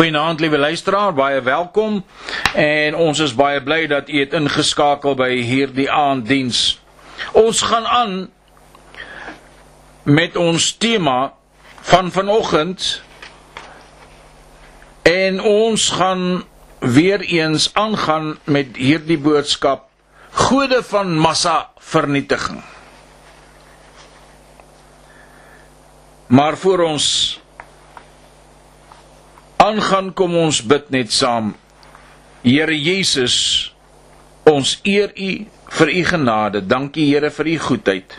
Goeienaand liewe luisteraar, baie welkom. En ons is baie bly dat u het ingeskakel by hierdie aanddiens. Ons gaan aan met ons tema van vanoggend en ons gaan weer eens aangaan met hierdie boodskap gode van massa vernietiging. Maar voor ons aangaan kom ons bid net saam. Here Jesus, ons eer U vir U genade. Dankie Here vir U goedheid.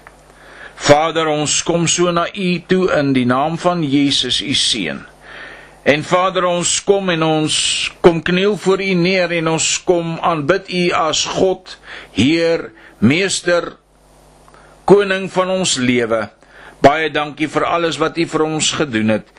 Vader, ons kom so na U toe in die naam van Jesus, U seun. En Vader, ons kom en ons kom kniel voor U neer en ons kom aanbid U as God, Heer, Meester, Koning van ons lewe. Baie dankie vir alles wat U vir ons gedoen het.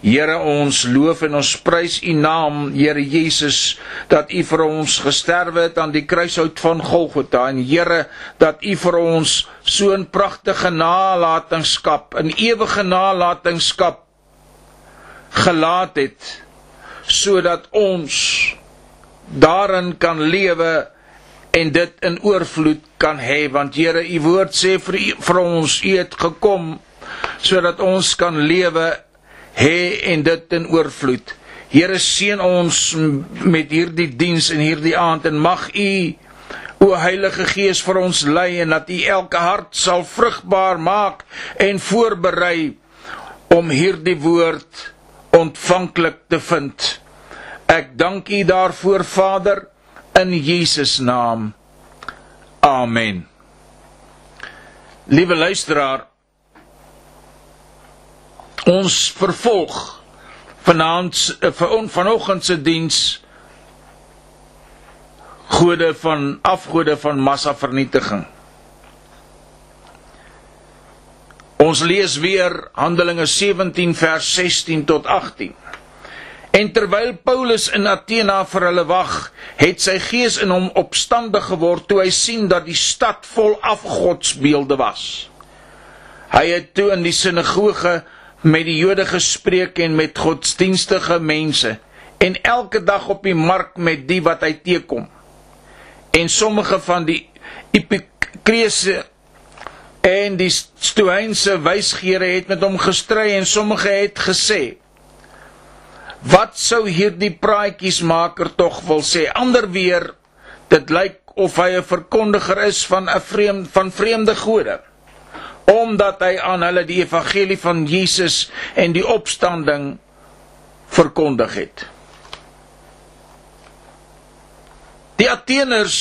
Here ons loof en ons prys U naam, Here Jesus, dat U vir ons gesterwe het aan die kruishout van Golgotha. En Here dat U vir ons so 'n pragtige nalatenskap, 'n ewige nalatenskap gelaat het sodat ons daarin kan lewe en dit in oorvloed kan hê. Want Here u woord sê vir, u, vir ons u het gekom sodat ons kan lewe hê en dit in oorvloed. Here seën ons met hierdie diens en hierdie aand en mag u o Heilige Gees vir ons lei en dat u elke hart sal vrugbaar maak en voorberei om hierdie woord ontvanklik te vind. Ek dank U daarvoor Vader in Jesus naam. Amen. Liewe luisteraar, ons vervolg vanaand eh, vanoggend se diens gode van afgode van massa vernietiging. Ons lees weer Handelinge 17 vers 16 tot 18. En terwyl Paulus in Athena vir hulle wag, het sy gees in hom opstandig geword toe hy sien dat die stad vol afgodsbeelde was. Hy het toe in die sinagoge met die Jode gespreek en met godsdienstige mense en elke dag op die mark met die wat hy teekom. En sommige van die Epikreese En die Stoïense wysgeere het met hom gestry en sommige het gesê: Wat sou hierdie praatjiesmaker tog wil sê? Ander weer, dit lyk of hy 'n verkondiger is van 'n vreemd van vreemde gode, omdat hy aan hulle die evangelie van Jesus en die opstanding verkondig het. Die Ateners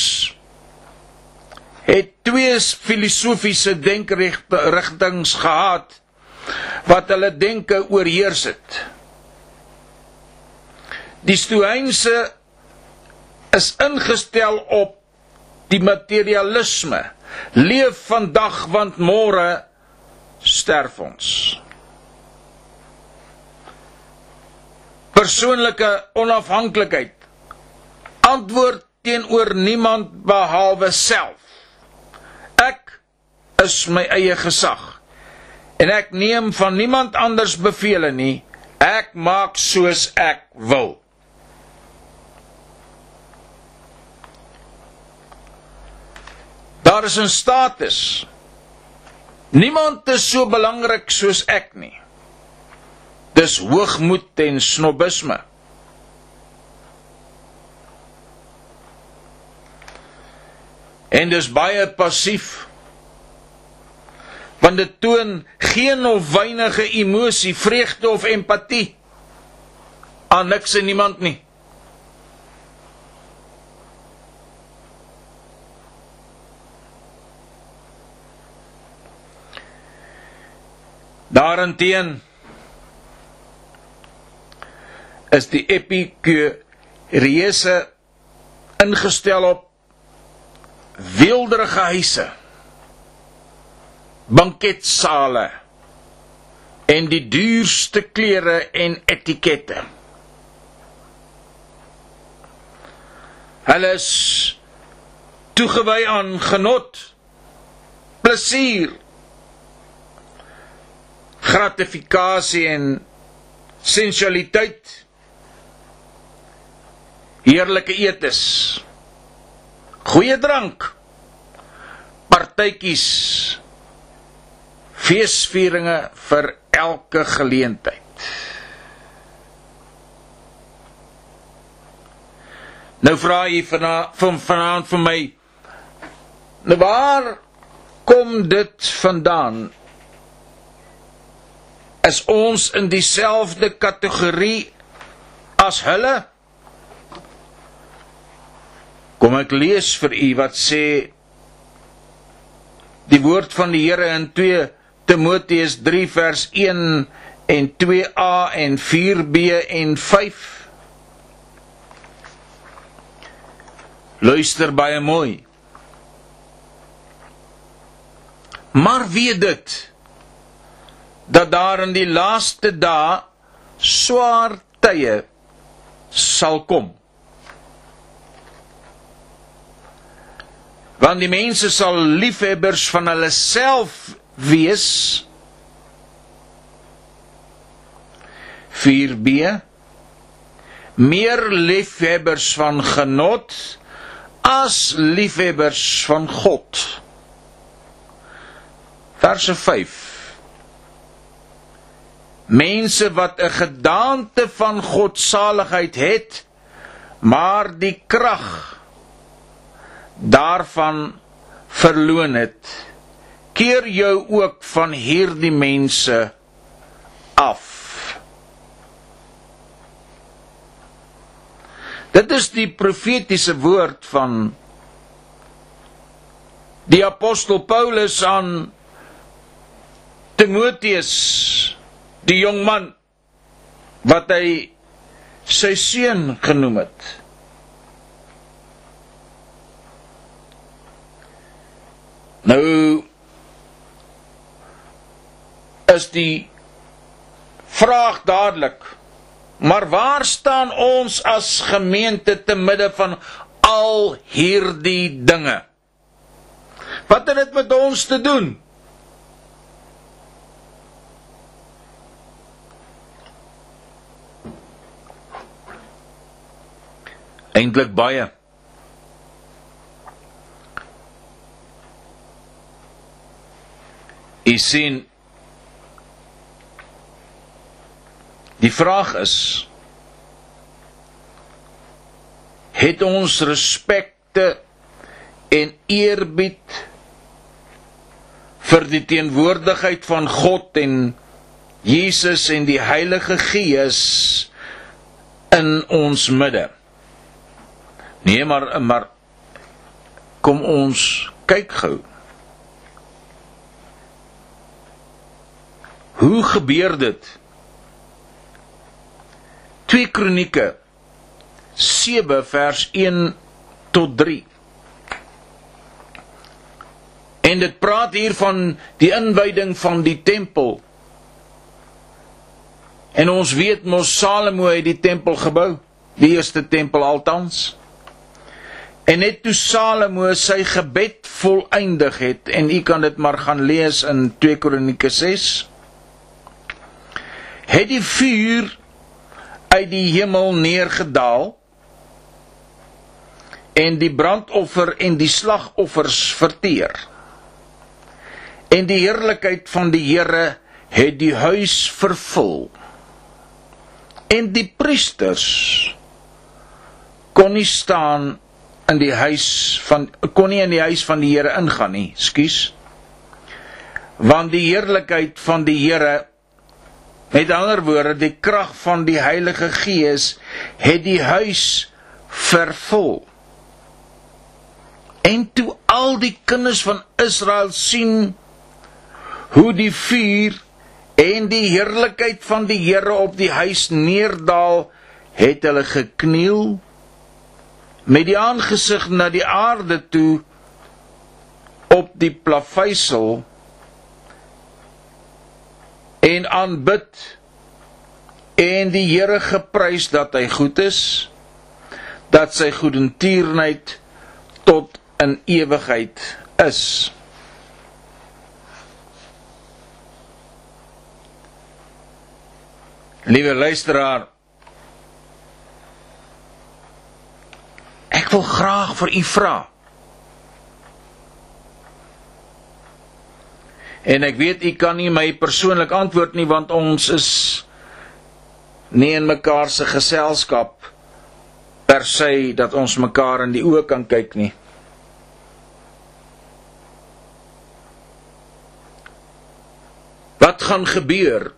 het twee filosofiese denkerigtings gehad wat hulle denke oorheers het. Die Stoïense is ingestel op die materialisme. Leef vandag want môre sterf ons. Persoonlike onafhanklikheid. Antwoord teenoor niemand behalwe self is my eie gesag. En ek neem van niemand anders bevele nie. Ek maak soos ek wil. Daar is 'n status. Niemand is so belangrik soos ek nie. Dis hoogmoed en snobisme. En dis baie passief want dit toon geen of weinige emosie, vreugde of empatie aan niks en niemand nie. Daarenteen is die epikureese ingestel op weelderige huise banketsale en die duurste klere en etikette. Hulle is toegewy aan genot, plesier, gratifikasie en sensualiteit heerlike eetes, goeie drank, partytjies, feesvieringe vir elke geleentheid. Nou vra jy van vanaand vir my nou waar kom dit vandaan? Is ons in dieselfde kategorie as hulle? Kom ek lees vir u wat sê die woord van die Here in 2 Timoteus 3 vers 1 en 2a en 4b en 5 Luister baie mooi. Maar weet dit dat daar in die laaste dae swaar tye sal kom. Want die mense sal liefhebbers van hulle self wees. 4b meer liefhebbers van genot as liefhebbers van God. Verse 5 Mense wat 'n gedaante van godsaligheid het, maar die krag daarvan verloon het, keer jou ook van hierdie mense af. Dit is die profetiese woord van die apostel Paulus aan Timoteus, die jong man wat hy sy seun genoem het. Nou is die vraag dadelik Maar waar staan ons as gemeente te midde van al hierdie dinge? Wat het dit met ons te doen? Eintlik baie. U sien Die vraag is het ons respekte en eerbied vir die teenwoordigheid van God en Jesus en die Heilige Gees in ons midde. Nee, maar maar kom ons kyk gou. Hoe gebeur dit? 2 Kronieke 7 vers 1 tot 3. En dit praat hier van die inwyding van die tempel. En ons weet mos Salomo het die tempel gebou, die eerste tempel altans. En net toe Salomo sy gebed volëindig het en u kan dit maar gaan lees in 2 Kronieke 6 het die vuur uit die hemel neergedaal en die brandoffer en die slagoffers verteer. En die heerlikheid van die Here het die huis vervul. En die priesters kon nie staan in die huis van kon nie in die huis van die Here ingaan nie, skus. Want die heerlikheid van die Here Met ander woorde, die krag van die Heilige Gees het die huis vervul. En toe al die kinders van Israel sien hoe die vuur en die heerlikheid van die Here op die huis neerdal, het hulle gekniel met die aangesig na die aarde toe op die plaveisel en aanbid en die Here geprys dat hy goed is dat sy goedertierenheid tot in ewigheid is. Liewe luisteraar Ek wil graag vir u vra. En ek weet u kan nie my persoonlik antwoord nie want ons is nie in mekaar se geselskap per se dat ons mekaar in die oë kan kyk nie. Wat gaan gebeur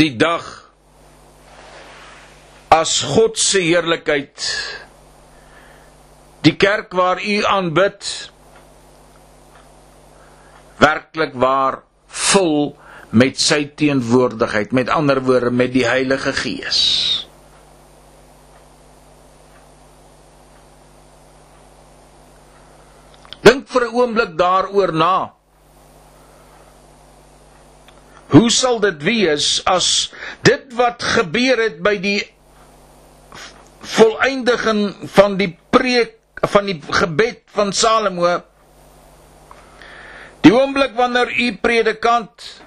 die dag as God se heerlikheid die kerk waar u aanbid werklik waar vol met sy teenwoordigheid met ander woorde met die Heilige Gees. Dink vir 'n oomblik daaroor na. Hoe sal dit wees as dit wat gebeur het by die volëindiging van die preek van die gebed van Salomo. Die oomblik wanneer u predikant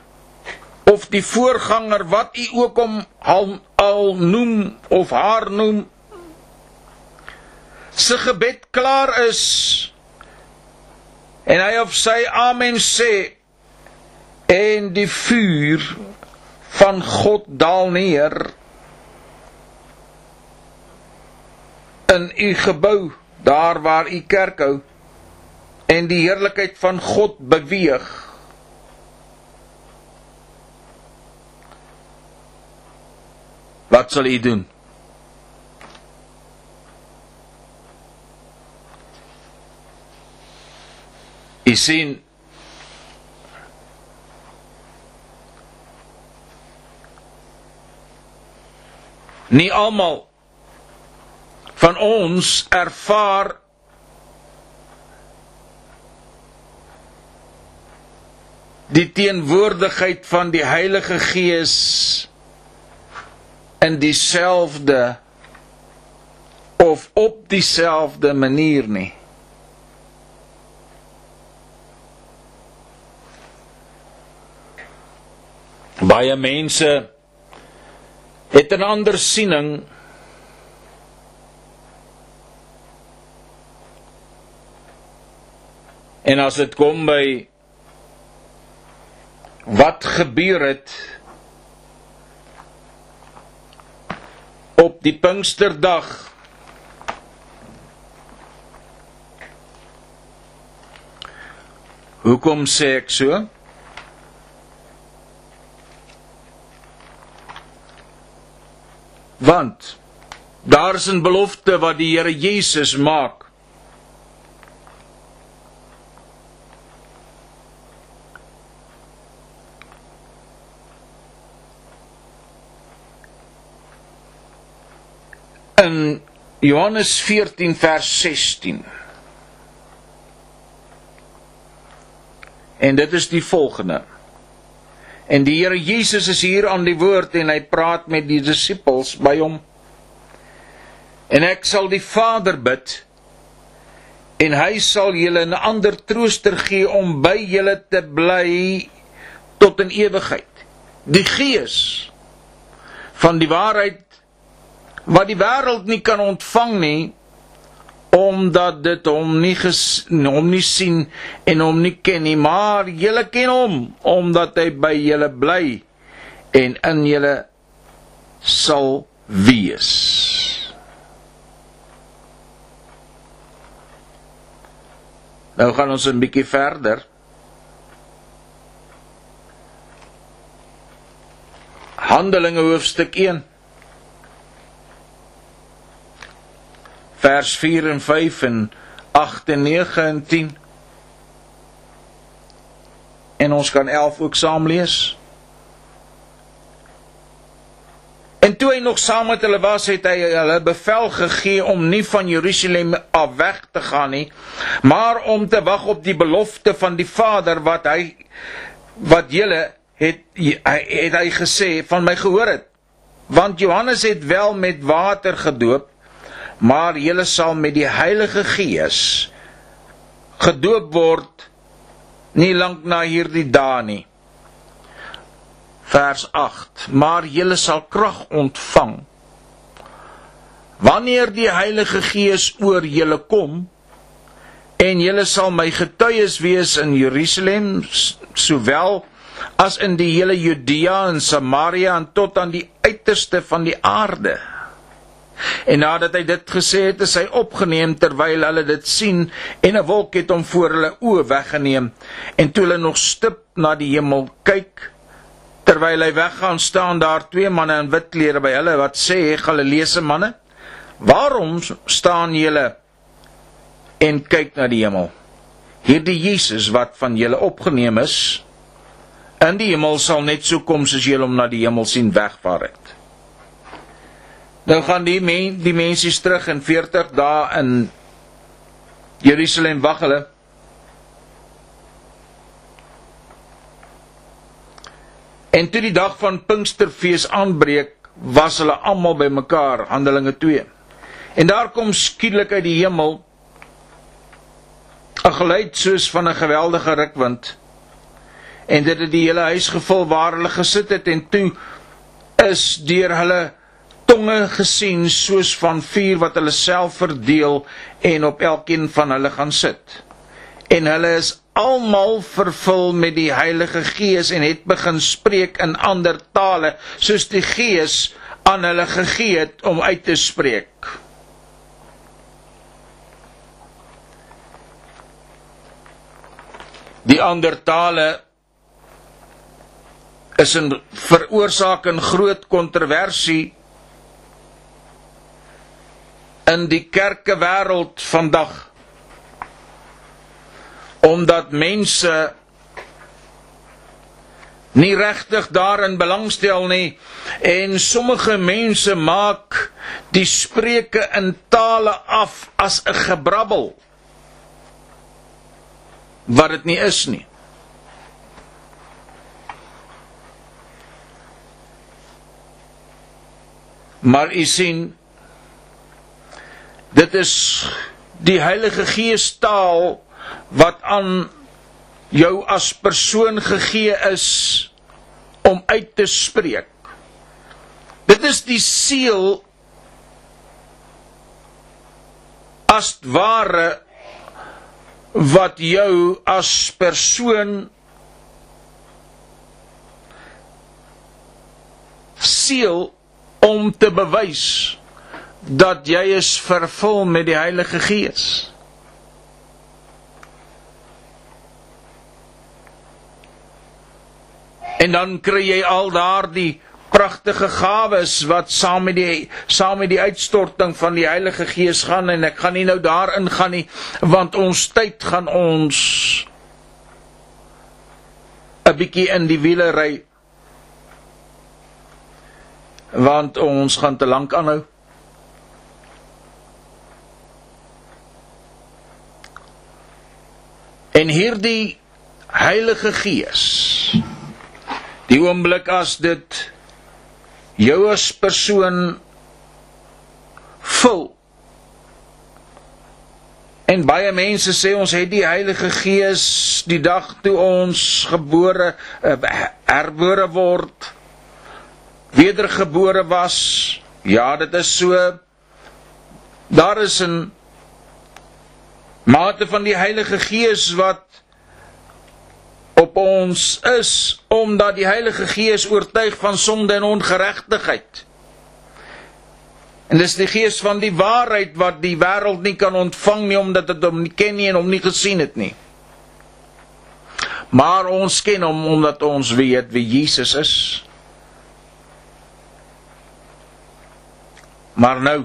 of die voorganger wat u ook om al, al noem of haar noem se gebed klaar is en hy of sy amen sê en die vuur van God daal neer in u gebou daar waar u kerk hou en die heerlikheid van God beweeg. Wat sal u doen? U sien nie almal van ons ervaar die teenwoordigheid van die Heilige Gees in dieselfde of op dieselfde manier nie. Baie mense het 'n ander siening en as dit kom by wat gebeur het op die Pinksterdag Hoekom sê ek so? Want daar is 'n belofte wat die Here Jesus maak. In Johannes 14 vers 16. En dit is die volgende. En die Here Jesus is hier aan die woord en hy praat met die disippels by hom. En ek sal die Vader bid en hy sal julle 'n ander trooster gee om by julle te bly tot in ewigheid. Die Gees van die waarheid wat die wêreld nie kan ontvang nie omdat dit hom nie ges, hom nie sien en hom nie ken nie, maar julle ken hom omdat hy by julle bly en in julle sal wees. Nou gaan ons 'n bietjie verder. Handelinge hoofstuk 1 vers 4 en 5 en 8 en 9 en 10. En ons kan 11 ook saam lees. En toe hy nog saam met hulle was, het hy hulle bevel gegee om nie van Jerusalem af weg te gaan nie, maar om te wag op die belofte van die Vader wat hy wat julle het hy het hy gesê van my gehoor het. Want Johannes het wel met water gedoop, maar julle sal met die Heilige Gees gedoop word nie lank na hierdie dae nie. Vers 8: Maar julle sal krag ontvang wanneer die Heilige Gees oor julle kom en julle sal my getuies wees in Jerusalem sowel as in die hele Judea en Samaria en tot aan die uiterste van die aarde. En nadat hy dit gesê het, is hy opgeneem terwyl hulle dit sien en 'n wolk het hom voor hulle oë weggeneem. En toe hulle nog stip na die hemel kyk, terwyl hy weggaan, staan daar twee manne in wit klere by hulle wat sê: "Galileese manne, waarom staan julle en kyk na die hemel? Hierdie Jesus wat van julle opgeneem is, in die hemel sal net so kom soos julle hom na die hemel sien wegvaar het." Nou gaan die men, die mense terug in 40 dae in Jerusalem wag hulle. En toe die dag van Pinksterfees aanbreek, was hulle almal bymekaar, Handelinge 2. En daar kom skielik uit die hemel 'n geluid soos van 'n geweldige rukwind. En dit het die hele huis gevul waar hulle gesit het en toe is deur hulle tonge gesien soos van vuur wat hulle self verdeel en op elkeen van hulle gaan sit. En hulle is almal vervul met die Heilige Gees en het begin spreek in ander tale soos die Gees aan hulle gegee het om uit te spreek. Die ander tale is 'n veroorsaak 'n groot kontroversie in die kerke wêreld vandag. Omdat mense nie regtig daarin belangstel nie en sommige mense maak die spreuke in tale af as 'n gebrabbel wat dit nie is nie. Maar u sien Dit is die Heilige Gees taal wat aan jou as persoon gegee is om uit te spreek. Dit is die siel as ware wat jou as persoon siel om te bewys dat jy is vervul met die Heilige Gees. En dan kry jy al daardie pragtige gawes wat saam met die saam met die uitstorting van die Heilige Gees gaan en ek gaan nie nou daarin gaan nie want ons tyd gaan ons 'n bietjie in die wiele ry want ons gaan te lank aanhou. En hierdie Heilige Gees die oomblik as dit jou as persoon vul en baie mense sê ons het die Heilige Gees die dag toe ons gebore uh, herbore word wedergebore was. Ja dit is so. Daar is 'n mate van die Heilige Gees wat op ons is omdat die Heilige Gees oortuig van sonde en ongeregtigheid. En dis die Gees van die waarheid wat die wêreld nie kan ontvang nie omdat dit hom nie ken nie en hom nie gesien het nie. Maar ons ken hom omdat ons weet wie Jesus is. Maar nou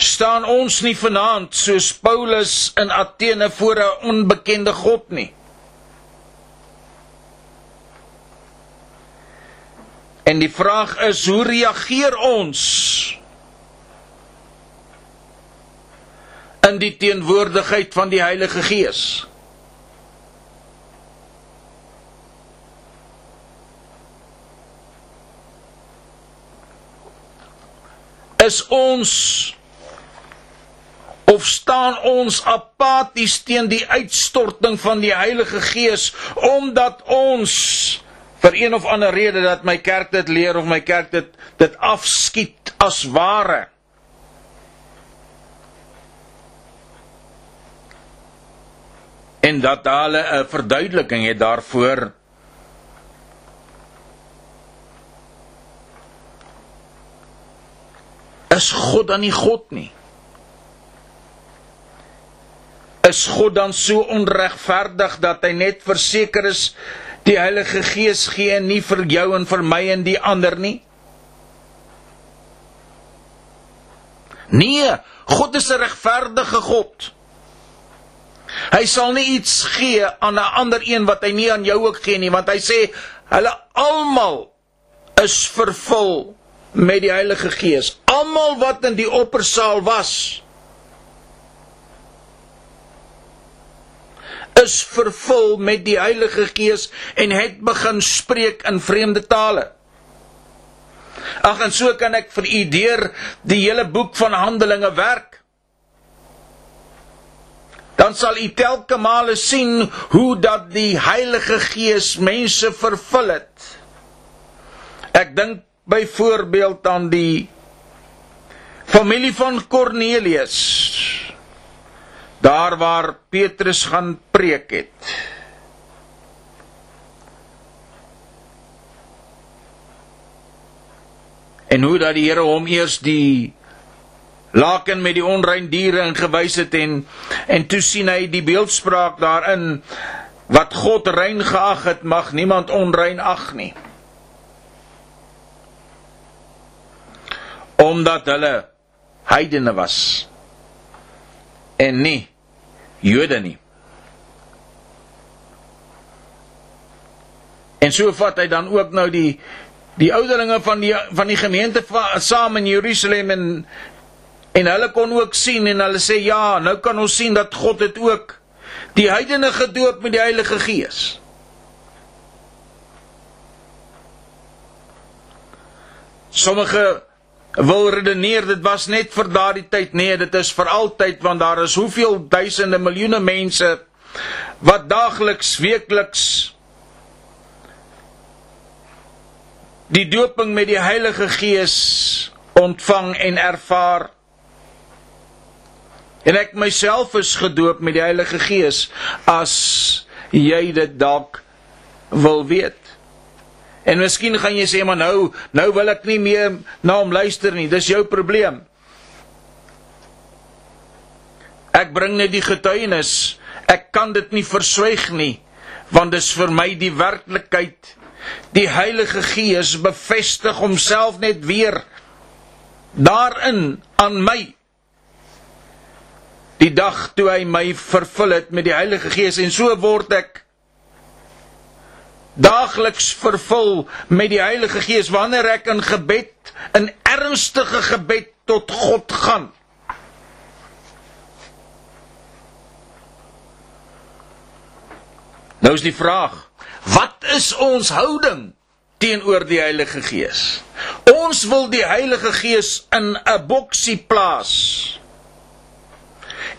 staan ons nie vanaand soos Paulus in Athene voor 'n onbekende God nie. En die vraag is hoe reageer ons in die teenwoordigheid van die Heilige Gees? Is ons of staan ons apaties teen die uitstorting van die Heilige Gees omdat ons vir een of ander rede dat my kerk dit leer of my kerk dit dit afskiet as ware. En dat hulle 'n verduideliking het daarvoor is God dan nie God nie? Is God dan so onregverdig dat hy net verseker is die Heilige Gees gee nie vir jou en vir my en die ander nie? Nee, God is 'n regverdige God. Hy sal nie iets gee aan 'n ander een wat hy nie aan jou ook gee nie, want hy sê hulle almal is vervul met die Heilige Gees. Almal wat in die oppersaal was is vervul met die Heilige Gees en het begin spreek in vreemde tale. Ag en so kan ek vir u deur die hele boek van Handelinge werk. Dan sal u telke male sien hoe dat die Heilige Gees mense vervul het. Ek dink byvoorbeeld aan die familie van Kornelius daar waar Petrus gaan preek het. En hoe dat die Here hom eers die laken met die onrein diere ingewys het en en toe sien hy die beeldspraak daarin wat God rein geag het mag niemand onrein ag nie. Omdat hulle heidene was en nie Jode nie En so vat hy dan ook nou die die ouderlinge van die van die gemeente saam in Jerusalem en en hulle kon ook sien en hulle sê ja, nou kan ons sien dat God het ook die heidene gedoop met die Heilige Gees. Sommige wil redeneer dit was net vir daardie tyd. Nee, dit is vir altyd want daar is hoeveel duisende miljoene mense wat daagliks, weekliks die doping met die Heilige Gees ontvang en ervaar. En ek myself is gedoop met die Heilige Gees as jy dit dalk wil weet. En miskien gaan jy sê maar nou, nou wil ek nie meer na hom luister nie. Dis jou probleem. Ek bring net die getuienis. Ek kan dit nie verswyg nie, want dis vir my die werklikheid Die Heilige Gees bevestig homself net weer daarin aan my. Die dag toe hy my vervul het met die Heilige Gees en so word ek daagliks vervul met die Heilige Gees wanneer ek in gebed, in ernstige gebed tot God gaan. Nou is die vraag, Wat is ons houding teenoor die Heilige Gees? Ons wil die Heilige Gees in 'n boksie plaas.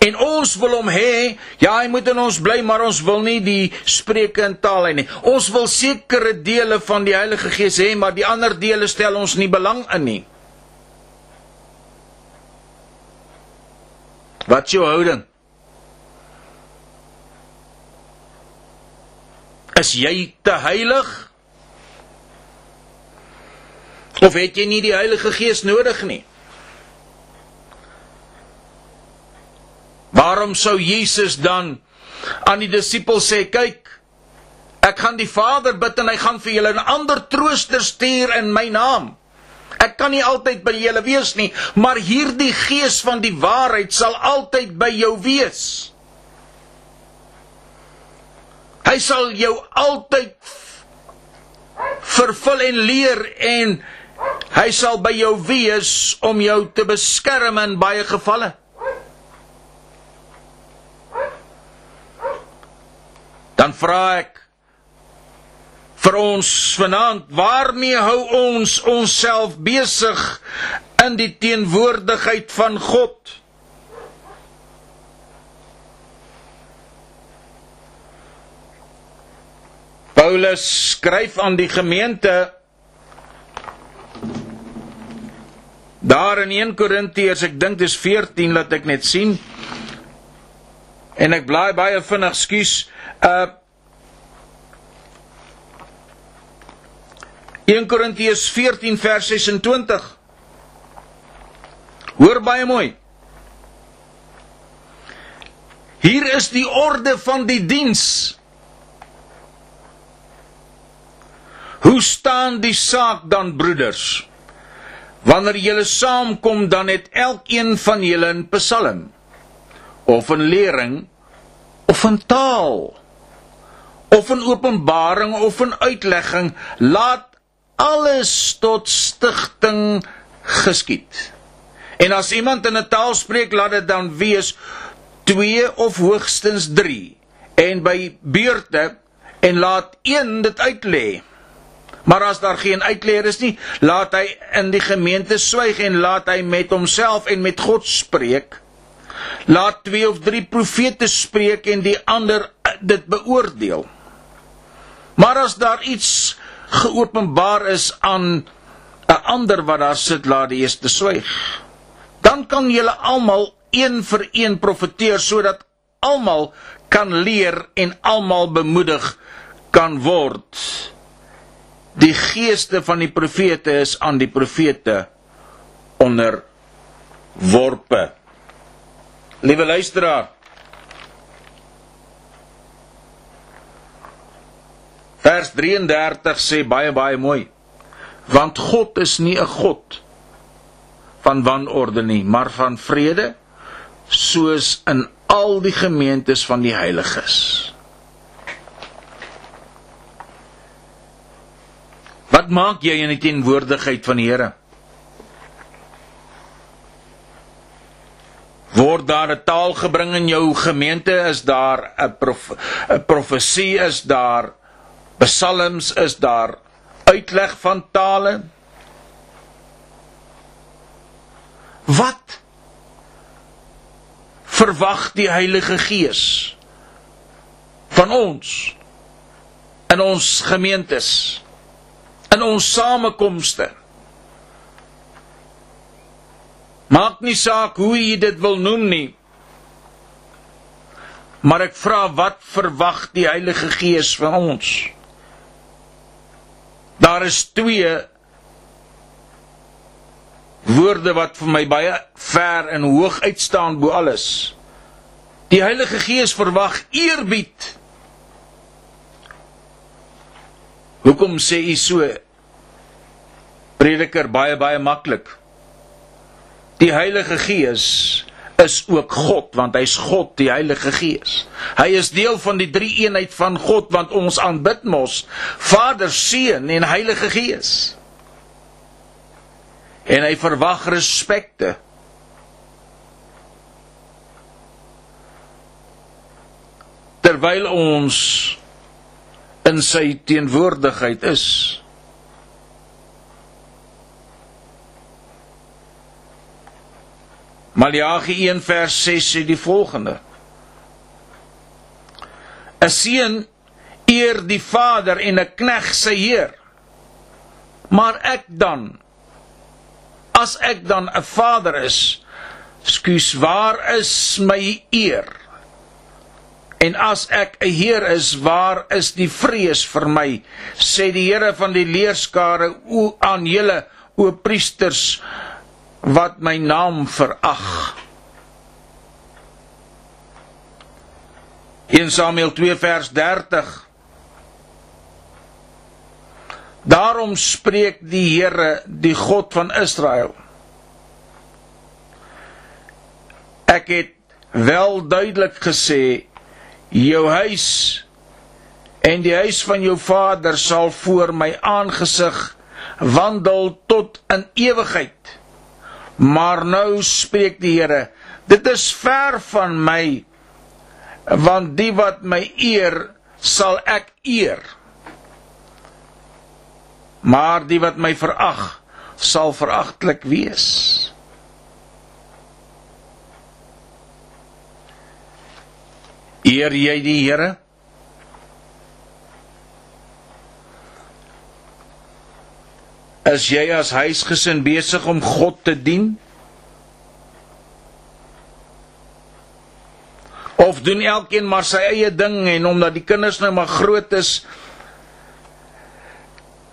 En ons wil hom hê, ja, hy moet in ons bly, maar ons wil nie die spreuke in taal hê nie. Ons wil sekere dele van die Heilige Gees hê, maar die ander dele stel ons nie belang in nie. Wat is jou houding? Is jy te heilig? Of het jy nie die Heilige Gees nodig nie? Waarom sou Jesus dan aan die disippels sê: "Kyk, ek gaan die Vader bid en hy gaan vir julle 'n ander trooster stuur in my naam." Ek kan nie altyd by julle wees nie, maar hierdie gees van die waarheid sal altyd by jou wees. Hy sal jou altyd vervul en leer en hy sal by jou wees om jou te beskerm in baie gevalle. Dan vra ek vir ons vanaand, waarmee hou ons onsself besig in die teenwoordigheid van God? Paulus skryf aan die gemeente daar in 1 Korintiërs, ek dink dis 14 laat ek net sien. En ek blaai baie vinnig, skus. Uh 1 Korintiërs 14 vers 26. Hoor baie mooi. Hier is die orde van die diens. Hoe staan die saak dan broeders? Wanneer julle saamkom dan het elkeen van julle 'n psalm of 'n lering of 'n taal of 'n openbaring of 'n uitlegging laat alles tot stigting geskied. En as iemand in 'n taal spreek, laat dit dan wees 2 of hoogstens 3 en by beurte en laat een dit uitlê. Maar as daar geen uitleer is nie, laat hy in die gemeente swyg en laat hy met homself en met God spreek. Laat twee of drie profete spreek en die ander dit beoordeel. Maar as daar iets geopenbaar is aan 'n ander wat daar sit, laat die eerste swyg. Dan kan julle almal een vir een profeteer sodat almal kan leer en almal bemoedig kan word. Die geeste van die profete is aan die profete onderworpe. Liewe luisteraar, Vers 33 sê baie baie mooi. Want God is nie 'n God van wanorde nie, maar van vrede, soos in al die gemeentes van die heiliges. Wat maak jy in die teenwoordigheid van die Here? Word daar 'n taal gebring in jou gemeente? Is daar 'n prof, profesie? Is daar psalms is daar uitleg van tale wat verwag die Heilige Gees van ons in ons gemeentes in ons samekomste maak nie saak hoe jy dit wil noem nie maar ek vra wat verwag die Heilige Gees van ons Daar is twee woorde wat vir my baie ver en hoog uitstaan bo alles. Die Heilige Gees verwag eerbied. Hoekom sê u so? Prediker baie baie maklik. Die Heilige Gees is ook God want hy's God die Heilige Gees. Hy is deel van die drie eenheid van God want ons aanbid mos Vader, Seun en Heilige Gees. En hy verwag respekte. Terwyl ons in sy teenwoordigheid is. Maleagi 1 vers 6 sê die volgende: 'n Seun eer die vader en 'n knegg sy heer. Maar ek dan as ek dan 'n vader is, skuis waar is my eer? En as ek 'n heer is, waar is die vrees vir my? sê die Here van die leerskare aan julle o priesters wat my naam verag. 1 Samuel 2 vers 30 Daarom spreek die Here, die God van Israel. Ek het wel duidelik gesê jou huis en die huis van jou vader sal voor my aangesig wandel tot in ewigheid. Maar nou spreek die Here, dit is ver van my want die wat my eer sal ek eer. Maar die wat my verag sal veragtelik wees. Eer jy die Here? Is jy as huisgesin besig om God te dien? Of doen elkeen maar sy eie ding en omdat die kinders nou maar groot is,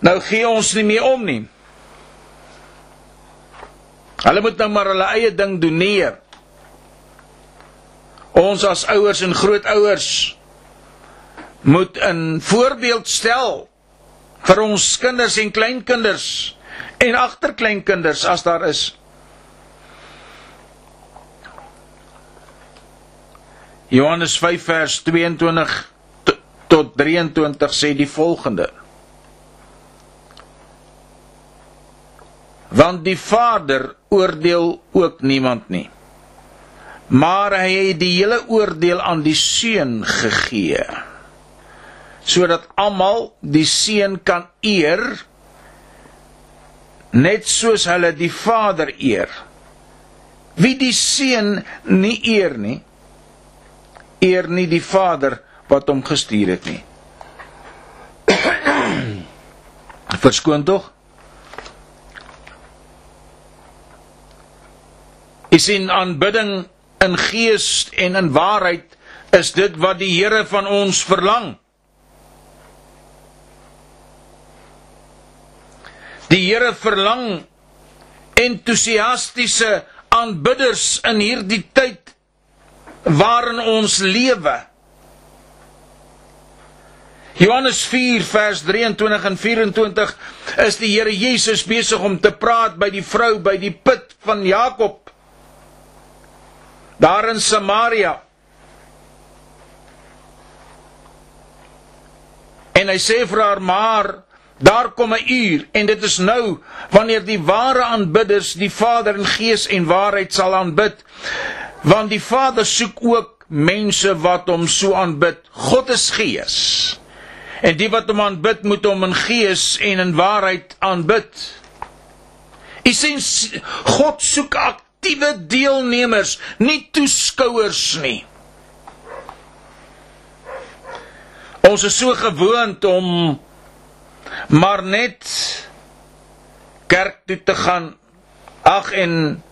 nou gee ons nie meer om nie. Hulle moet nou maar hulle eie ding doen nie. Ons as ouers en grootouers moet 'n voorbeeld stel vir ons kinders en kleinkinders en agterkleinkinders as daar is. Johannes 5 vers 22 tot 23 sê die volgende: Want die Vader oordeel ook niemand nie. Maar hy het die hele oordeel aan die Seun gegee sodat almal die seun kan eer net soos hulle die Vader eer. Wie die seun nie eer nie, eer nie die Vader wat hom gestuur het nie. Verskoon tog? Is in aanbidding in gees en in waarheid is dit wat die Here van ons verlang. Die Here verlang entoesiastiese aanbidders in hierdie tyd waarin ons lewe. Johannes 4 vers 23 en 24 is die Here Jesus besig om te praat by die vrou by die put van Jakob daar in Samaria. En hy sê vir haar maar Daar kom 'n uur en dit is nou wanneer die ware aanbidders die Vader in gees en waarheid sal aanbid. Want die Vader soek ook mense wat hom so aanbid. God is gees. En die wat hom aanbid moet hom in gees en in waarheid aanbid. Isens God soek aktiewe deelnemers, nie toeskouers nie. Ons is so gewoond om maar net kerk toe te gaan. Ag en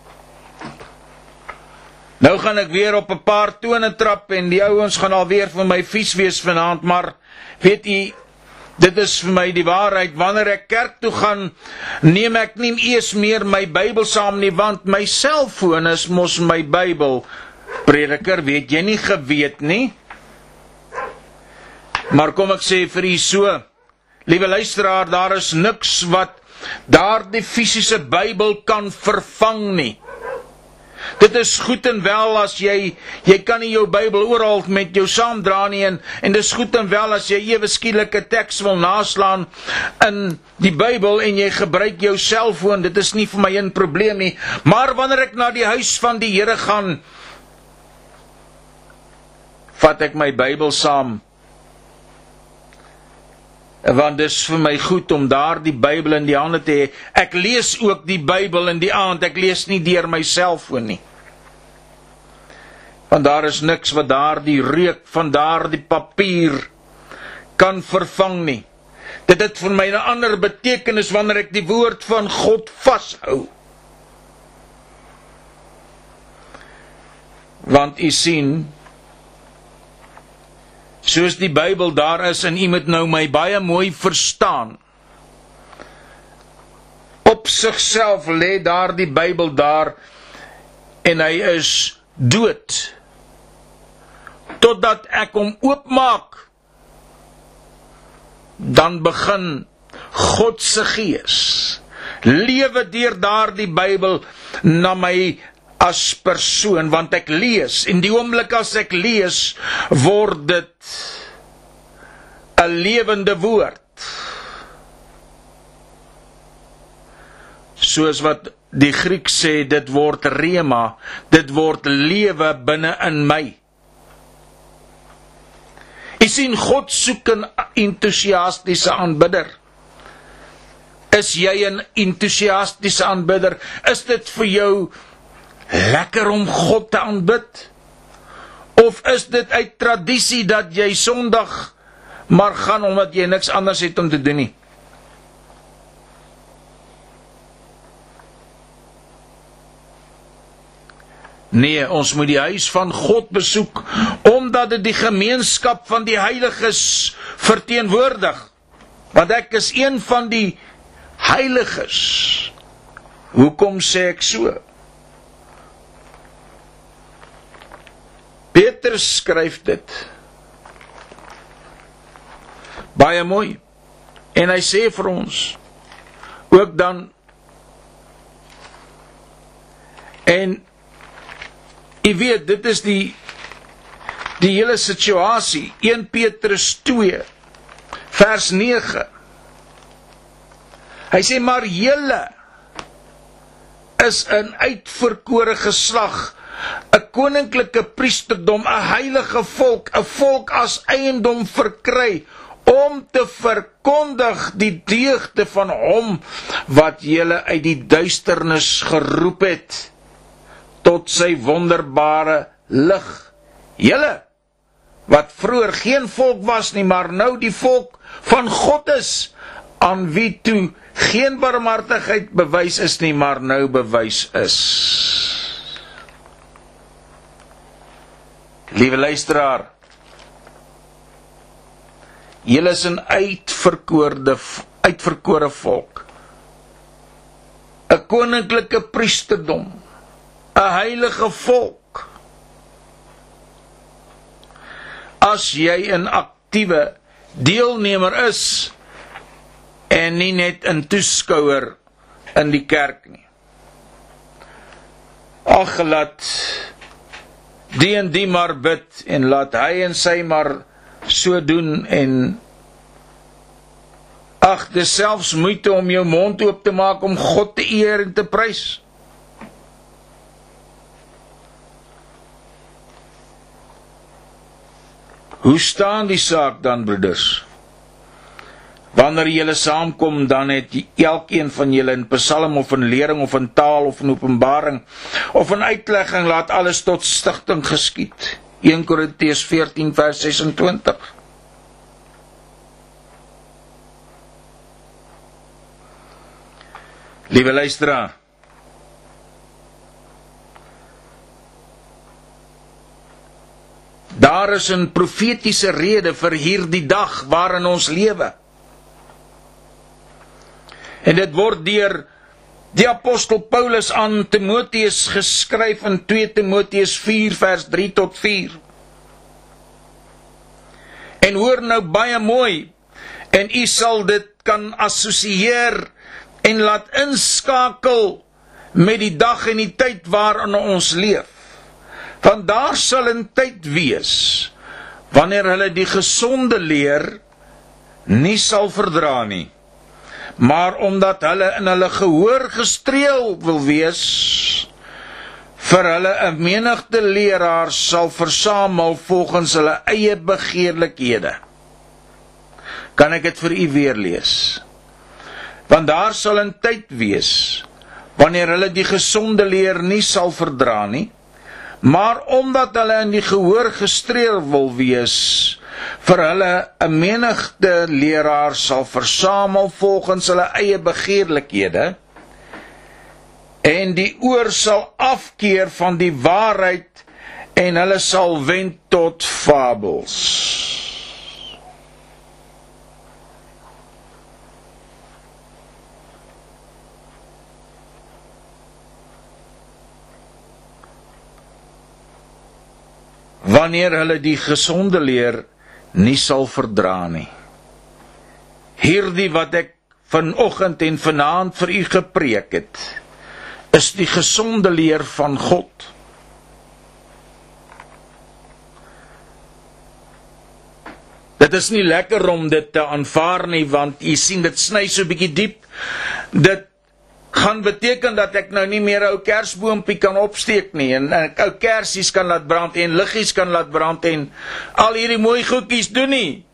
nou gaan ek weer op 'n paar tone trap en die ouens gaan alweer vir my vies wees vanaand, maar weet u Dit is vir my die waarheid. Wanneer ek kerk toe gaan neem ek nie eers meer my Bybel saam nie want my selfoon is mos my Bybel. Prediker weet jy nie geweet nie? Maar kom ek sê vir u so Liewe luisteraar, daar is niks wat daardie fisiese Bybel kan vervang nie. Dit is goed en wel as jy jy kan nie jou Bybel oral met jou saamdra nie en en dis goed en wel as jy ewe skielike teks wil naslaan in die Bybel en jy gebruik jou selfoon, dit is nie vir my 'n probleem nie. Maar wanneer ek na die huis van die Here gaan, vat ek my Bybel saam want dis vir my goed om daardie Bybel in die hande te hê. Ek lees ook die Bybel in die aand. Ek lees nie deur my selfoon nie. Want daar is niks wat daardie reuk van daardie papier kan vervang nie. Dit het vir my 'n ander betekenis wanneer ek die woord van God vashou. Want u sien, soos die Bybel daar is en u moet nou my baie mooi verstaan. Op sigself lê daar die Bybel daar en hy is dood. Totdat ek hom oopmaak dan begin God se gees lewe deur daardie Bybel na my as persoon want ek lees en die oomblik as ek lees word dit 'n lewende woord. Soos wat die Griek sê dit word rema dit word lewe binne in my. Is sien God soek 'n entoesiastiese aanbidder. Is jy 'n entoesiastiese aanbidder? Is dit vir jou lekker om God te aanbid? Of is dit uit tradisie dat jy Sondag maar gaan omdat jy niks anders het om te doen nie? Nee, ons moet die huis van God besoek omdat dit die gemeenskap van die heiliges verteenwoordig. Want ek is een van die heiliges. Hoekom sê ek so? Petrus skryf dit. Baie mooi. En hy sê vir ons ook dan en jy weet dit is die die hele situasie 1 Petrus 2 vers 9 Hy sê maar julle is 'n uitverkore geslag 'n koninklike priesterdom 'n heilige volk 'n volk as eiendom verkry om te verkondig die deugde van hom wat julle uit die duisternis geroep het tot sy wonderbare lig. Julle wat vroeër geen volk was nie, maar nou die volk van God is aan wie toe geen barmhartigheid bewys is nie, maar nou bewys is. Liewe luisteraar, Julle is 'n uitverkoorde uitverkore volk. 'n koninklike priesterdom, 'n heilige volk. As jy 'n aktiewe deelnemer is en nie net 'n toeskouer in die kerk nie. Ag laat die en die maar bid en laat hy en sy maar so doen en ag dis selfs moeite om jou mond oop te maak om God te eer en te prys. Hoe staan die saak dan broeders? Wanneer julle saamkom dan het elkeen van julle in Psalm of in lering of in taal of in openbaring of in uitlegging laat alles tot stigting geskied. 1 Korintiërs 14 vers 26. Liewe luisteraar. Daar is 'n profetiese rede vir hierdie dag waarin ons lewe. En dit word deur Die apostel Paulus aan Timoteus geskryf in 2 Timoteus 4 vers 3 tot 4. En hoor nou baie mooi en u sal dit kan assosieer en laat inskakel met die dag en die tyd waarin ons leef. Want daar sal 'n tyd wees wanneer hulle die gesonde leer nie sal verdra nie maar omdat hulle in hulle gehoor gestreel wil wees vir hulle 'n menigte leraars sal versamel volgens hulle eie begeerlikhede. Kan ek dit vir u weer lees? Want daar sal 'n tyd wees wanneer hulle die gesonde leer nie sal verdra nie maar omdat hulle in die gehoor gestreel wil wees vir hulle 'n menigte leraars sal versamel volgens hulle eie begeerlikhede en die oor sal afkeer van die waarheid en hulle sal wend tot fabels. Wanneer hulle die gesonde leer nie sal verdra nie. Hierdie wat ek vanoggend en vanaand vir u gepreek het, is die gesonde leer van God. Dit is nie lekker om dit te aanvaar nie want u sien dit sny so bietjie diep. Dit gaan beteken dat ek nou nie meer ou kersboompie kan opsteek nie en 'n ou kersies kan laat brand en liggies kan laat brand en al hierdie mooi goedjies doen nie.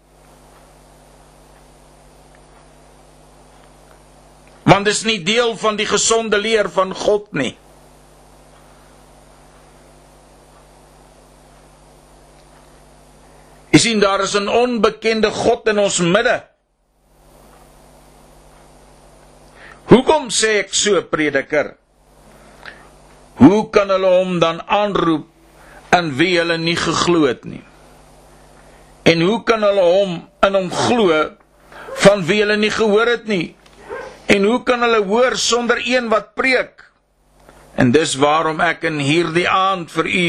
Want dit is nie deel van die gesonde leer van God nie. Jy sien daar is 'n onbekende God in ons midde. Hoekom sê ek so prediker? Hoe kan hulle hom dan aanroep in wie hulle nie geglo het nie? En hoe kan hulle hom in hom glo van wie hulle nie gehoor het nie? En hoe kan hulle hoor sonder een wat preek? En dis waarom ek in hierdie aand vir u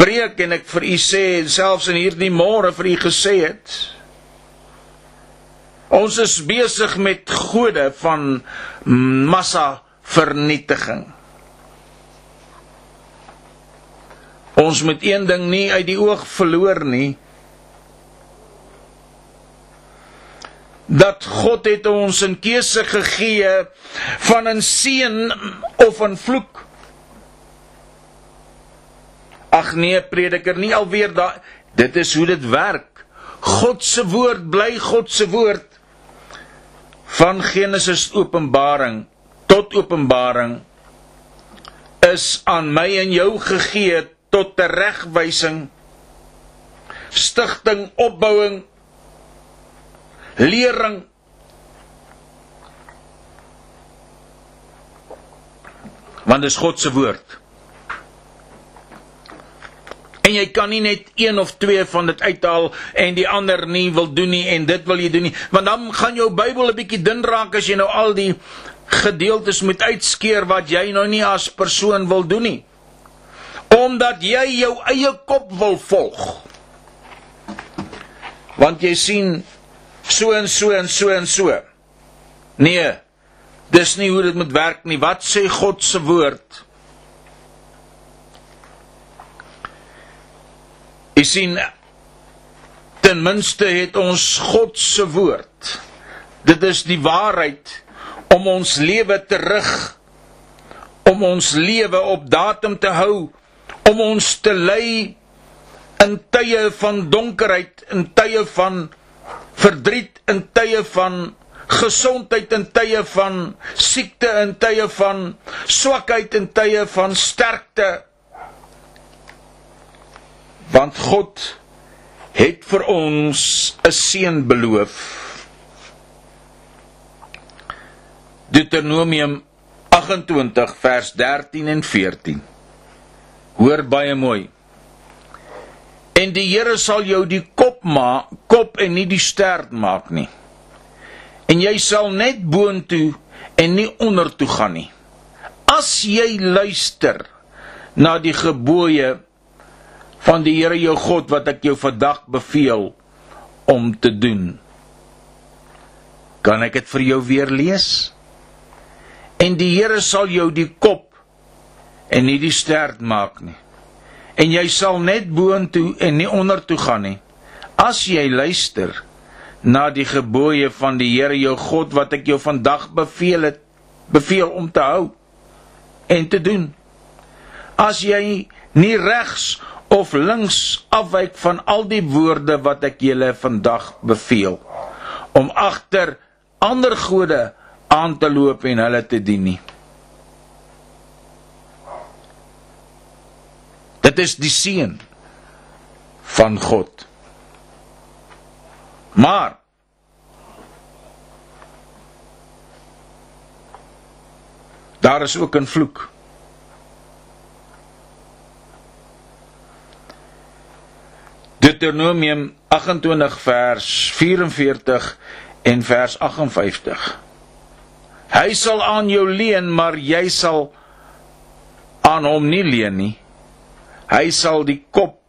preek en ek vir u sê selfs in hierdie môre vir u gesê het. Ons is besig met gode van massa vernietiging. Ons moet een ding nie uit die oog verloor nie. Dat God het ons 'n keuse gegee van 'n seën of 'n vloek. Ag nee, prediker, nie alweer daai dit is hoe dit werk. God se woord bly God se woord. Van Genesis Openbaring tot Openbaring is aan my en jou gegee tot teregwysing stigting opbouing lering. Want dis God se woord en jy kan nie net een of twee van dit uithaal en die ander nie wil doen nie en dit wil jy doen nie want dan gaan jou Bybel 'n bietjie dun raak as jy nou al die gedeeltes moet uitskeer wat jy nou nie as persoon wil doen nie omdat jy jou eie kop wil volg. Want jy sien so en so en so en so. Nee. Dis nie hoe dit moet werk nie. Wat sê God se woord? Jy sien ten minste het ons God se woord. Dit is die waarheid om ons lewe terug om ons lewe op datum te hou om ons te lei in tye van donkerheid, in tye van verdriet, in tye van gesondheid, in tye van siekte, in tye van swakheid, in tye van sterkte. Want God het vir ons 'n seën beloof. Deuteronomium 28 vers 13 en 14 Hoor baie mooi. En die Here sal jou die kop maak, kop en nie die stert maak nie. En jy sal net boontoe en nie ondertoe gaan nie. As jy luister na die gebooie van die Here jou God wat ek jou vandag beveel om te doen. Kan ek dit vir jou weer lees? En die Here sal jou die kop en nie die stert maak nie. En jy sal net boontoe en nie ondertoe gaan nie. As jy luister na die gebooie van die Here jou God wat ek jou vandag beveel het, beveel om te hou en te doen. As jy nie regs of links afwyk van al die woorde wat ek julle vandag beveel om agter ander gode aan te loop en hulle te dien nie. Dit is die seën van God. Maar daar is ook 'n vloek. Deuteronomium 28 vers 44 en vers 58. Hy sal aan jou leen, maar jy sal aan hom nie leen nie. Hy sal die kop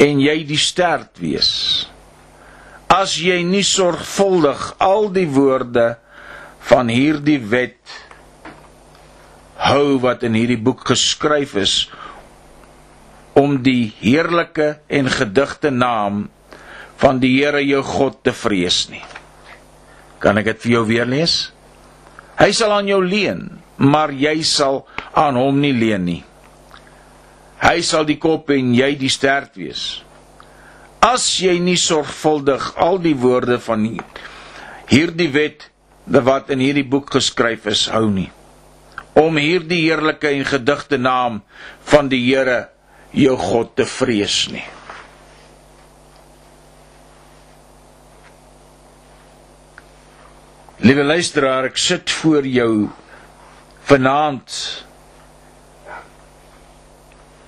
en jy die stert wees. As jy nie sorgvuldig al die woorde van hierdie wet hou wat in hierdie boek geskryf is om die heerlike en gedigte naam van die Here jou God te vrees nie. Kan ek dit vir jou weer lees? Hy sal aan jou leen, maar jy sal aan hom nie leen nie. Hy sal die kop en jy die stert wees. As jy nie sorgvuldig al die woorde van hierdie wet wat in hierdie boek geskryf is hou nie om hierdie heerlike en gedigte naam van die Here jou God te vrees nie. Liewe luisteraar, ek sit voor jou vanaand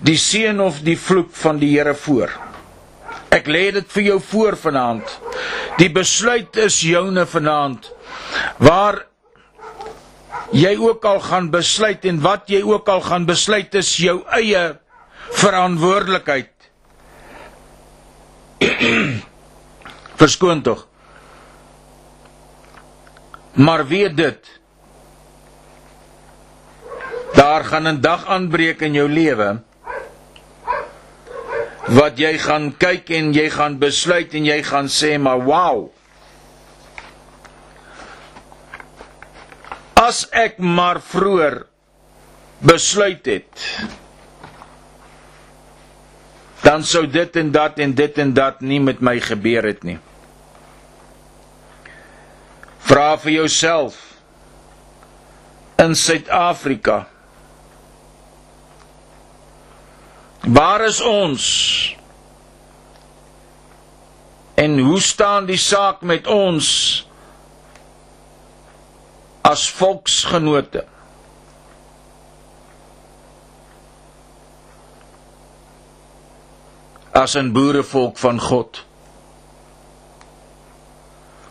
die seën of die vloek van die Here voor. Ek lê dit vir jou voor vanaand. Die besluit is joune vanaand. Waar jy ook al gaan besluit en wat jy ook al gaan besluit is jou eie verantwoordelikheid. Verskoon tog. Maar weet dit. Daar gaan 'n dag aanbreek in jou lewe wat jy gaan kyk en jy gaan besluit en jy gaan sê maar wow. As ek maar vroeër besluit het dan sou dit en dat en dit en dat nie met my gebeur het nie. Vra vir jouself in Suid-Afrika Waar is ons? En hoe staan die saak met ons as volksgenote? As 'n boerevolk van God.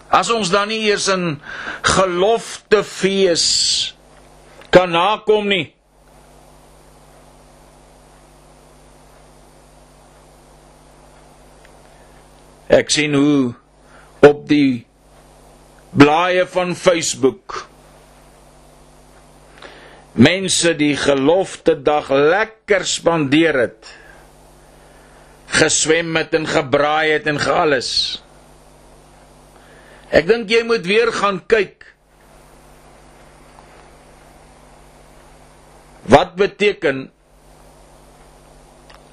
As ons dan nie eers 'n gelofte fees kan nakom nie. Ek sien hoe op die blaaie van Facebook mense die gelofte dag lekker spandeer het. Geswem het en gebraai het en alles. Ek dink jy moet weer gaan kyk. Wat beteken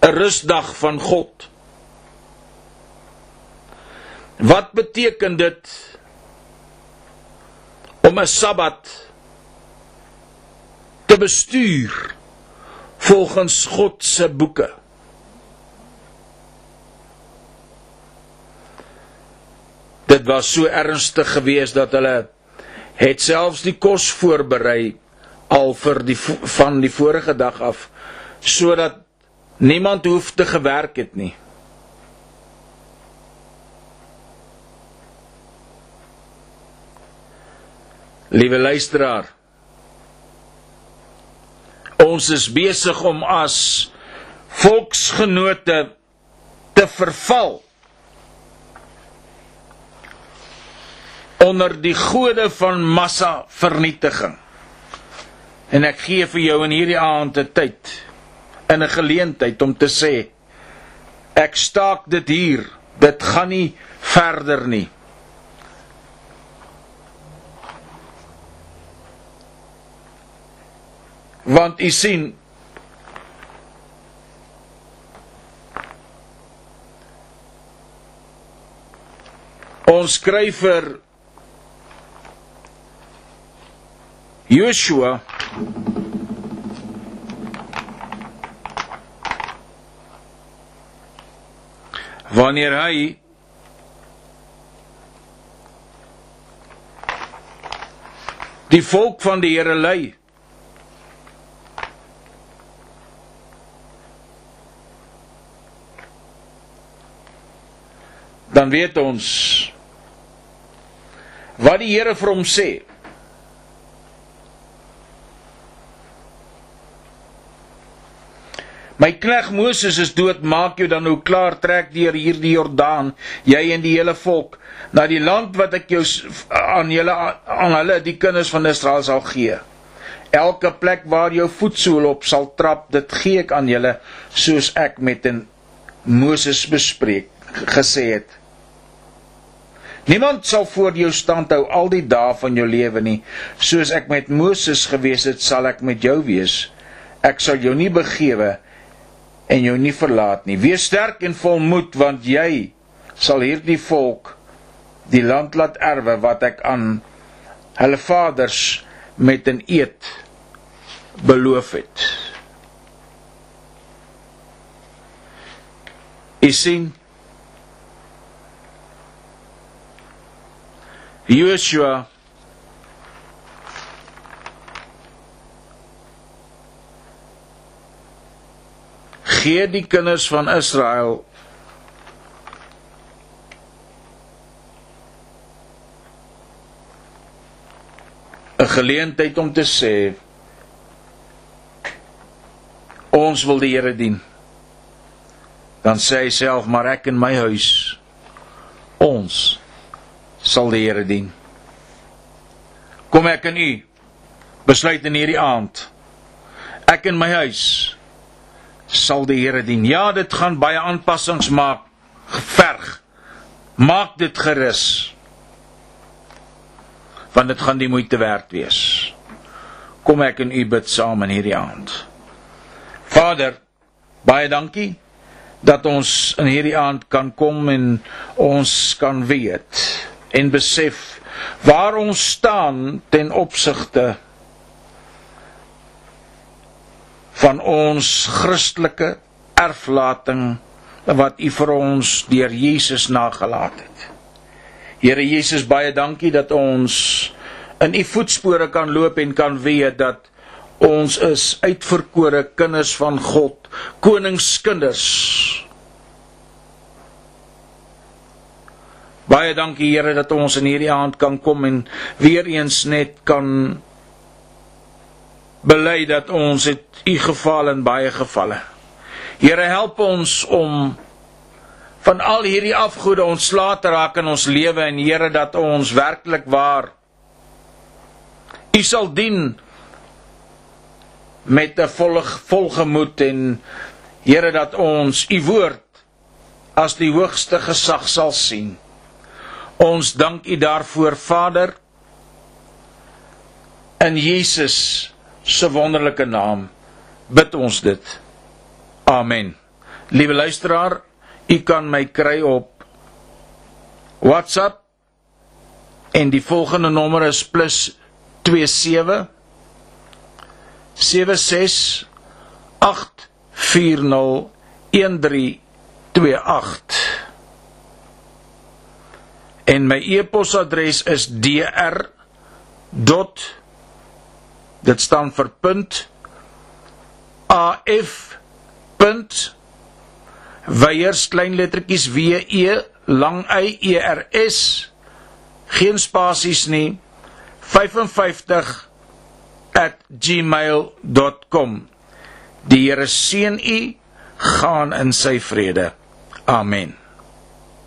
'n rusdag van God? Wat beteken dit om 'n Sabbat te bestuur volgens God se boeke? Dit was so ernstig geweest dat hulle het selfs die kos voorberei al vir die van die vorige dag af sodat niemand hoef te gewerk het nie. Liewe luisteraar, ons is besig om as volksgenote te verval onder die gode van massa vernietiging. En ek gee vir jou in hierdie aand 'n tyd in 'n geleentheid om te sê ek staak dit hier. Dit gaan nie verder nie. want u sien ons skrywer Joshua wanneer hy die volk van die Here lei dan weet ons wat die Here vir hom sê. My knegg Moses is dood, maak jou dan nou klaar trek deur hierdie Jordaan, jy en die hele volk, na die land wat ek jou aan julle aan hulle die kinders van Israel sal gee. Elke plek waar jou voetsool op sal trap, dit gee ek aan julle soos ek met in Moses bespreek gesê het. Niemand sal voor jou stand hou al die dae van jou lewe nie. Soos ek met Moses gewees het, sal ek met jou wees. Ek sal jou nie begewe en jou nie verlaat nie. Wees sterk en vol moed want jy sal hierdie volk die land laat erwe wat ek aan hulle vaders met 'n eed beloof het. Jy sien Joshua gee die kinders van Israel geleentheid om te sê ons wil die Here dien. Dan sê hy self maar ek en my huis ons sal die Here dien. Kom ek en u besluit in hierdie aand ek en my huis sal die Here dien. Ja, dit gaan baie aanpassings maak, geverg. Maak dit gerus. Want dit gaan die moeite werd wees. Kom ek en u bid saam in hierdie aand. Vader, baie dankie dat ons in hierdie aand kan kom en ons kan weet en besef waar ons staan ten opsigte van ons Christelike erflating wat U vir ons deur Jesus nagelaat het. Here Jesus, baie dankie dat ons in U voetspore kan loop en kan weet dat ons is uitverkore kinders van God, koningskinders. Baie dankie Here dat ons in hierdie aand kan kom en weer eens net kan bely dat ons het u geval in baie gevalle. Here help ons om van al hierdie afgode ontslae te raak in ons lewe en Here dat ons werklik waar u sal dien met 'n volle volgemoed en Here dat ons u woord as die hoogste gesag sal sien. Ons dank u daarvoor Vader in Jesus se wonderlike naam bid ons dit. Amen. Liewe luisteraar, u kan my kry op WhatsApp en die volgende nommer is plus 27 76 840 1328 en my e-posadres is dr dit staan vir punt af punt weiers klein lettertjies w e lang y e r s geen spasies nie 55 @gmail.com die Here seën u gaan in sy vrede. Amen